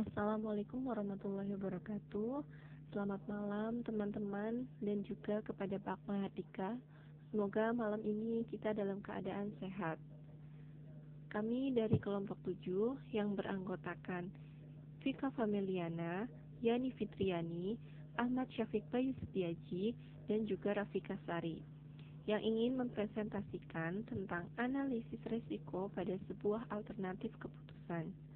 Assalamualaikum warahmatullahi wabarakatuh. Selamat malam teman-teman dan juga kepada Pak Mahardika. Semoga malam ini kita dalam keadaan sehat. Kami dari kelompok 7 yang beranggotakan Vika Familiana, Yani Fitriani, Ahmad Syafiq Bayu Setiaji, dan juga Rafika Sari yang ingin mempresentasikan tentang analisis risiko pada sebuah alternatif keputusan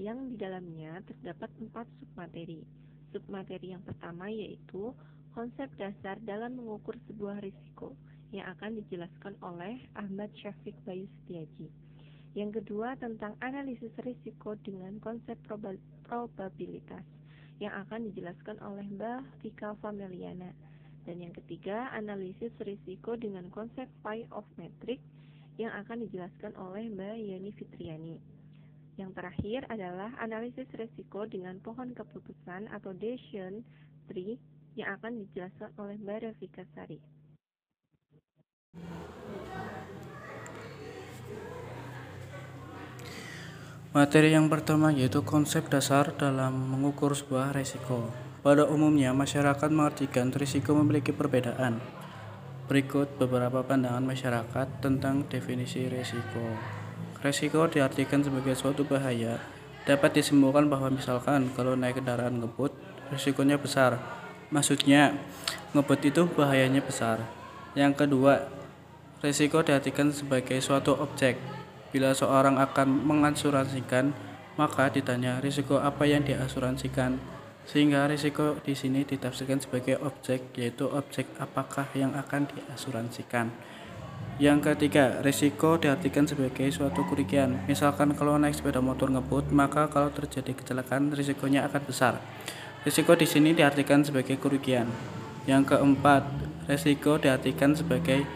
yang di dalamnya terdapat empat submateri. Submateri yang pertama yaitu konsep dasar dalam mengukur sebuah risiko yang akan dijelaskan oleh Ahmad Syafiq Bayu Setiaji. Yang kedua tentang analisis risiko dengan konsep probabilitas yang akan dijelaskan oleh Mbak Vika Fameliana. Dan yang ketiga, analisis risiko dengan konsep phi of metric yang akan dijelaskan oleh Mbak Yani Fitriani. Yang terakhir adalah analisis resiko dengan pohon keputusan atau decision tree yang akan dijelaskan oleh Mbak Rafika Sari. Materi yang pertama yaitu konsep dasar dalam mengukur sebuah resiko. Pada umumnya, masyarakat mengartikan risiko memiliki perbedaan. Berikut beberapa pandangan masyarakat tentang definisi risiko. Resiko diartikan sebagai suatu bahaya. Dapat disembuhkan bahwa misalkan kalau naik kendaraan ngebut, risikonya besar. Maksudnya, ngebut itu bahayanya besar. Yang kedua, resiko diartikan sebagai suatu objek. Bila seorang akan mengasuransikan, maka ditanya risiko apa yang diasuransikan. Sehingga risiko di sini ditafsirkan sebagai objek, yaitu objek apakah yang akan diasuransikan. Yang ketiga, risiko diartikan sebagai suatu kerugian. Misalkan kalau naik sepeda motor ngebut, maka kalau terjadi kecelakaan risikonya akan besar. Risiko di sini diartikan sebagai kerugian. Yang keempat, risiko diartikan sebagai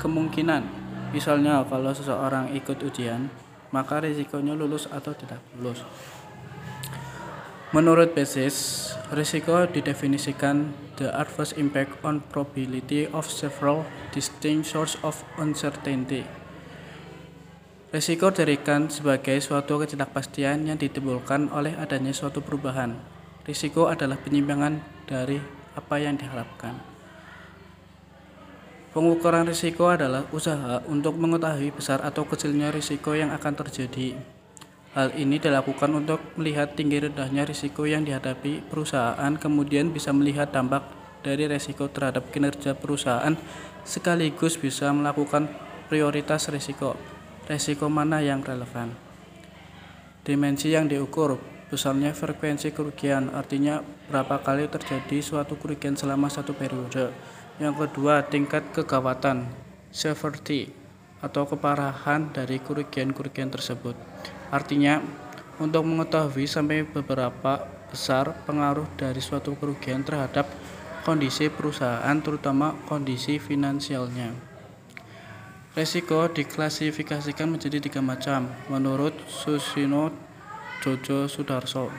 kemungkinan. Misalnya kalau seseorang ikut ujian, maka risikonya lulus atau tidak lulus. Menurut Basis, risiko didefinisikan the adverse impact on probability of several distinct sources of uncertainty. Risiko dirikan sebagai suatu ketidakpastian yang ditimbulkan oleh adanya suatu perubahan. Risiko adalah penyimpangan dari apa yang diharapkan. Pengukuran risiko adalah usaha untuk mengetahui besar atau kecilnya risiko yang akan terjadi. Hal ini dilakukan untuk melihat tinggi rendahnya risiko yang dihadapi perusahaan, kemudian bisa melihat dampak dari risiko terhadap kinerja perusahaan, sekaligus bisa melakukan prioritas risiko. Risiko mana yang relevan? Dimensi yang diukur, besarnya frekuensi kerugian, artinya berapa kali terjadi suatu kerugian selama satu periode. Yang kedua, tingkat kegawatan, severity, atau keparahan dari kerugian-kerugian tersebut. Artinya, untuk mengetahui sampai beberapa besar pengaruh dari suatu kerugian terhadap kondisi perusahaan, terutama kondisi finansialnya. Resiko diklasifikasikan menjadi tiga macam menurut Susino Jojo Sudarso.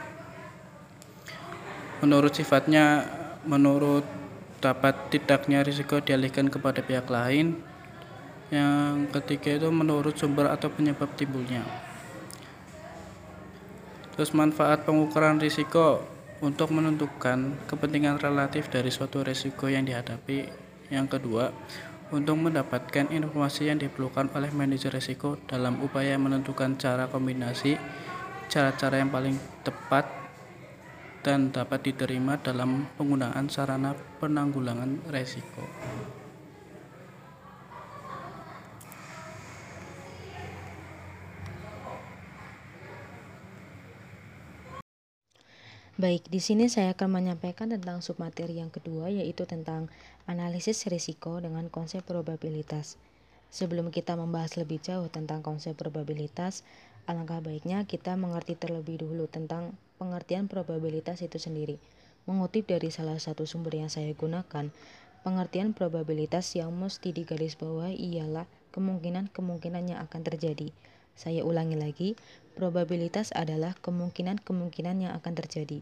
Menurut sifatnya, menurut dapat tidaknya risiko dialihkan kepada pihak lain. Yang ketiga itu menurut sumber atau penyebab timbulnya. Terus manfaat pengukuran risiko untuk menentukan kepentingan relatif dari suatu risiko yang dihadapi. Yang kedua, untuk mendapatkan informasi yang diperlukan oleh manajer risiko dalam upaya menentukan cara kombinasi cara-cara yang paling tepat dan dapat diterima dalam penggunaan sarana penanggulangan risiko. Baik, di sini saya akan menyampaikan tentang submateri yang kedua yaitu tentang analisis risiko dengan konsep probabilitas. Sebelum kita membahas lebih jauh tentang konsep probabilitas, alangkah baiknya kita mengerti terlebih dahulu tentang pengertian probabilitas itu sendiri. Mengutip dari salah satu sumber yang saya gunakan, pengertian probabilitas yang mesti digarisbawahi ialah kemungkinan-kemungkinan yang akan terjadi. Saya ulangi lagi, Probabilitas adalah kemungkinan-kemungkinan yang akan terjadi.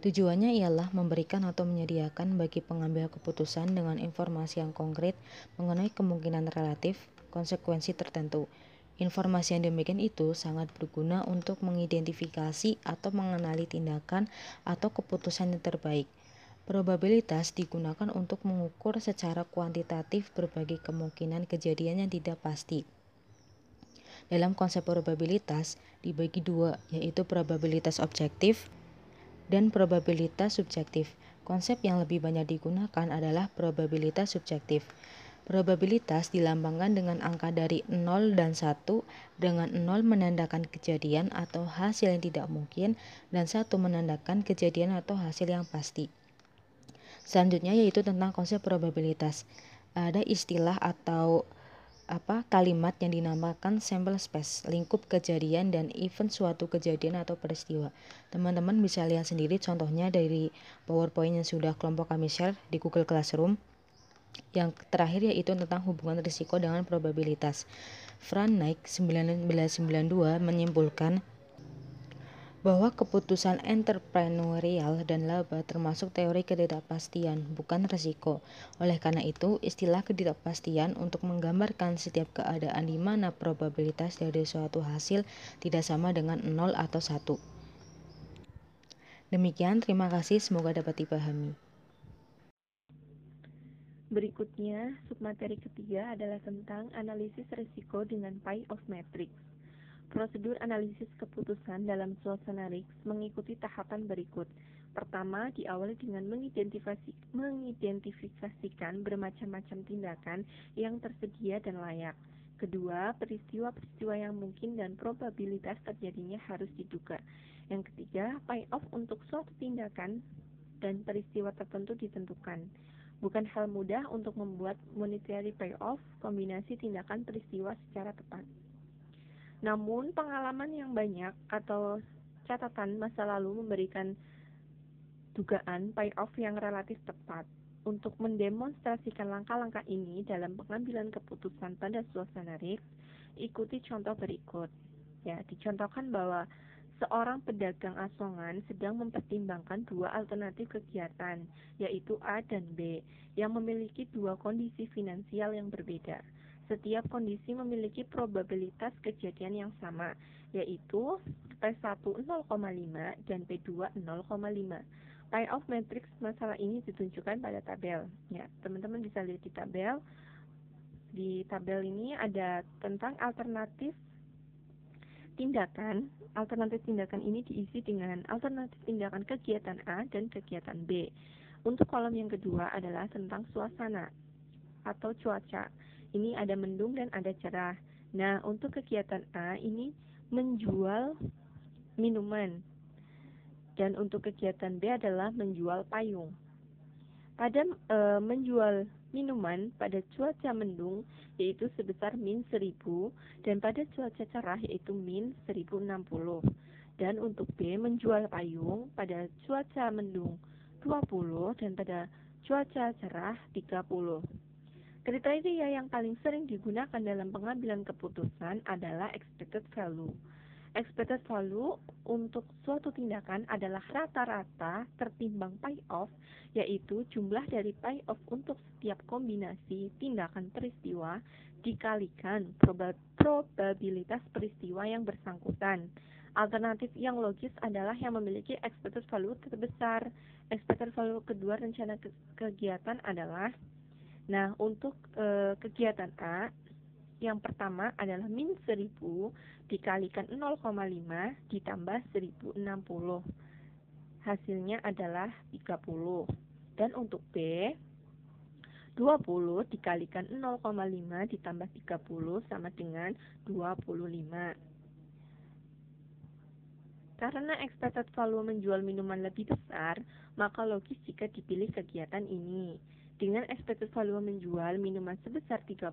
Tujuannya ialah memberikan atau menyediakan bagi pengambil keputusan dengan informasi yang konkret mengenai kemungkinan relatif konsekuensi tertentu. Informasi yang demikian itu sangat berguna untuk mengidentifikasi atau mengenali tindakan atau keputusan yang terbaik. Probabilitas digunakan untuk mengukur secara kuantitatif berbagai kemungkinan kejadian yang tidak pasti. Dalam konsep probabilitas dibagi dua, yaitu probabilitas objektif dan probabilitas subjektif. Konsep yang lebih banyak digunakan adalah probabilitas subjektif. Probabilitas dilambangkan dengan angka dari 0 dan 1, dengan 0 menandakan kejadian atau hasil yang tidak mungkin, dan 1 menandakan kejadian atau hasil yang pasti. Selanjutnya yaitu tentang konsep probabilitas. Ada istilah atau apa kalimat yang dinamakan sample space, lingkup kejadian dan event suatu kejadian atau peristiwa. Teman-teman bisa lihat sendiri contohnya dari PowerPoint yang sudah kelompok kami share di Google Classroom. Yang terakhir yaitu tentang hubungan risiko dengan probabilitas. Fran Naik 1992 menyimpulkan bahwa keputusan entrepreneurial dan laba termasuk teori ketidakpastian, bukan risiko. Oleh karena itu, istilah ketidakpastian untuk menggambarkan setiap keadaan di mana probabilitas dari suatu hasil tidak sama dengan 0 atau 1. Demikian, terima kasih, semoga dapat dipahami. Berikutnya, submateri ketiga adalah tentang analisis risiko dengan pi of matrix. Prosedur analisis keputusan dalam suasana RIX mengikuti tahapan berikut. Pertama, diawali dengan mengidentifikasi, mengidentifikasikan bermacam-macam tindakan yang tersedia dan layak. Kedua, peristiwa-peristiwa yang mungkin dan probabilitas terjadinya harus diduga. Yang ketiga, payoff untuk suatu tindakan dan peristiwa tertentu ditentukan. Bukan hal mudah untuk membuat monetary payoff kombinasi tindakan peristiwa secara tepat. Namun, pengalaman yang banyak atau catatan masa lalu memberikan dugaan payoff yang relatif tepat. Untuk mendemonstrasikan langkah-langkah ini dalam pengambilan keputusan pada suasana risk, ikuti contoh berikut. Ya, dicontohkan bahwa Seorang pedagang asongan sedang mempertimbangkan dua alternatif kegiatan, yaitu A dan B, yang memiliki dua kondisi finansial yang berbeda. Setiap kondisi memiliki probabilitas kejadian yang sama, yaitu P1 0,5 dan P2 0,5. Payoff matrix masalah ini ditunjukkan pada tabel. Ya, teman-teman bisa lihat di tabel. Di tabel ini ada tentang alternatif tindakan, alternatif tindakan ini diisi dengan alternatif tindakan kegiatan A dan kegiatan B. Untuk kolom yang kedua adalah tentang suasana atau cuaca. Ini ada mendung dan ada cerah. Nah, untuk kegiatan A ini menjual minuman. Dan untuk kegiatan B adalah menjual payung. Pada e, menjual minuman pada cuaca mendung yaitu sebesar min 1000 dan pada cuaca cerah yaitu min 1060. Dan untuk B menjual payung pada cuaca mendung 20 dan pada cuaca cerah 30. Kriteria yang paling sering digunakan dalam pengambilan keputusan adalah expected value. Expected value untuk suatu tindakan adalah rata-rata tertimbang payoff, yaitu jumlah dari payoff untuk setiap kombinasi tindakan peristiwa dikalikan probabilitas peristiwa yang bersangkutan. Alternatif yang logis adalah yang memiliki expected value terbesar. Expected value kedua rencana kegiatan adalah Nah, untuk e, kegiatan A yang pertama adalah min 1000 dikalikan 0,5 ditambah 1060. Hasilnya adalah 30. Dan untuk B, 20 dikalikan 0,5 ditambah 30 sama dengan 25. Karena expected value menjual minuman lebih besar, maka logis jika dipilih kegiatan ini. Dengan expected value menjual minuman sebesar 30,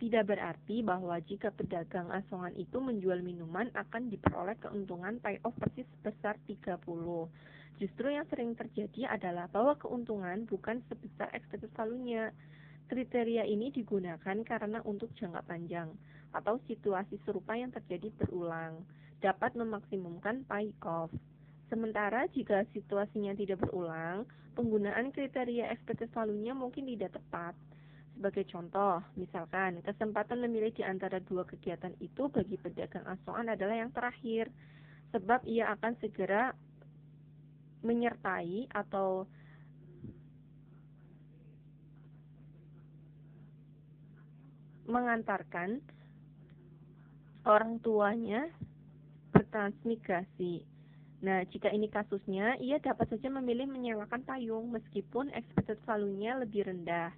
tidak berarti bahwa jika pedagang asongan itu menjual minuman akan diperoleh keuntungan payoff persis sebesar 30. Justru yang sering terjadi adalah bahwa keuntungan bukan sebesar expected value-nya. Kriteria ini digunakan karena untuk jangka panjang atau situasi serupa yang terjadi berulang dapat memaksimumkan payoff. Sementara jika situasinya tidak berulang, penggunaan kriteria expected value-nya mungkin tidak tepat. sebagai contoh, misalkan kesempatan memilih di antara dua kegiatan itu bagi pedagang asokan adalah yang terakhir, sebab ia akan segera menyertai atau mengantarkan orang tuanya bertransmigrasi. Nah, jika ini kasusnya, ia dapat saja memilih menyewakan payung meskipun expected value-nya lebih rendah.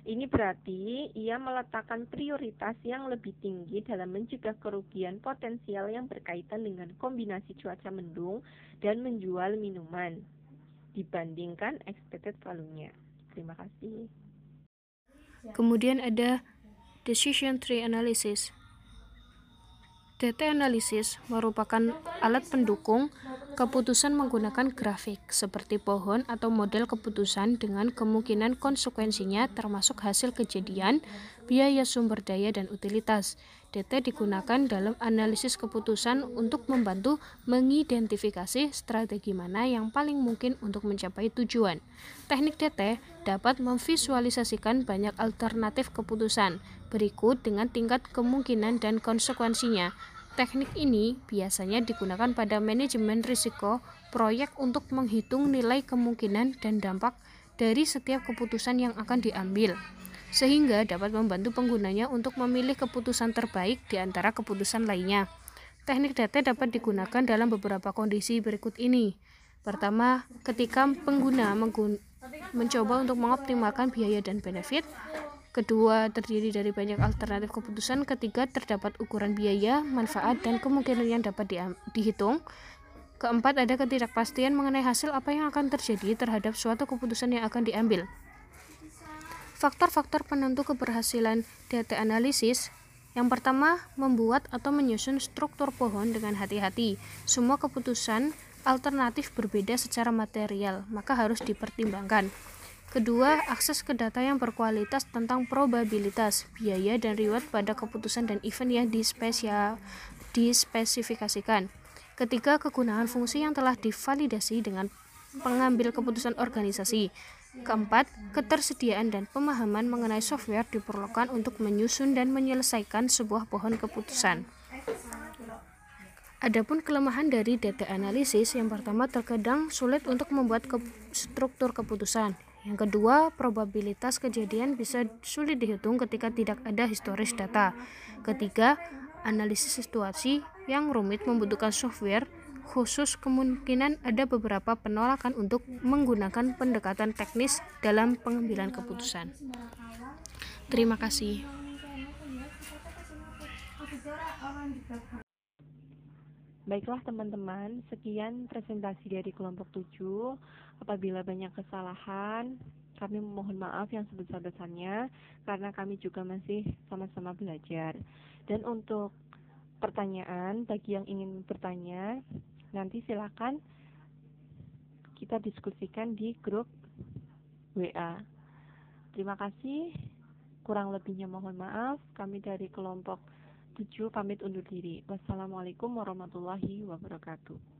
Ini berarti ia meletakkan prioritas yang lebih tinggi dalam mencegah kerugian potensial yang berkaitan dengan kombinasi cuaca mendung dan menjual minuman dibandingkan expected value-nya. Terima kasih. Kemudian ada decision tree analysis. Data analisis merupakan alat pendukung keputusan menggunakan grafik seperti pohon atau model keputusan dengan kemungkinan konsekuensinya termasuk hasil kejadian, biaya sumber daya dan utilitas. Data digunakan dalam analisis keputusan untuk membantu mengidentifikasi strategi mana yang paling mungkin untuk mencapai tujuan. Teknik DT dapat memvisualisasikan banyak alternatif keputusan berikut dengan tingkat kemungkinan dan konsekuensinya. Teknik ini biasanya digunakan pada manajemen risiko proyek untuk menghitung nilai kemungkinan dan dampak dari setiap keputusan yang akan diambil, sehingga dapat membantu penggunanya untuk memilih keputusan terbaik di antara keputusan lainnya. Teknik data dapat digunakan dalam beberapa kondisi berikut ini. Pertama, ketika pengguna mencoba untuk mengoptimalkan biaya dan benefit, Kedua, terdiri dari banyak alternatif keputusan. Ketiga, terdapat ukuran biaya, manfaat, dan kemungkinan yang dapat di dihitung. Keempat, ada ketidakpastian mengenai hasil apa yang akan terjadi terhadap suatu keputusan yang akan diambil. Faktor-faktor penentu keberhasilan data analisis yang pertama, membuat atau menyusun struktur pohon dengan hati-hati. Semua keputusan alternatif berbeda secara material, maka harus dipertimbangkan. Kedua, akses ke data yang berkualitas tentang probabilitas, biaya, dan reward pada keputusan dan event yang dispesifikasikan. Ketiga, kegunaan fungsi yang telah divalidasi dengan pengambil keputusan organisasi. Keempat, ketersediaan dan pemahaman mengenai software diperlukan untuk menyusun dan menyelesaikan sebuah pohon keputusan. Adapun kelemahan dari data analisis yang pertama terkadang sulit untuk membuat ke struktur keputusan. Yang kedua, probabilitas kejadian bisa sulit dihitung ketika tidak ada historis data. Ketiga, analisis situasi yang rumit membutuhkan software khusus kemungkinan ada beberapa penolakan untuk menggunakan pendekatan teknis dalam pengambilan keputusan. Terima kasih. Baiklah teman-teman, sekian presentasi dari kelompok 7. Apabila banyak kesalahan, kami memohon maaf yang sebesar-besarnya karena kami juga masih sama-sama belajar. Dan untuk pertanyaan bagi yang ingin bertanya, nanti silakan kita diskusikan di grup WA. Terima kasih. Kurang lebihnya mohon maaf. Kami dari kelompok 7 pamit undur diri. Wassalamualaikum warahmatullahi wabarakatuh.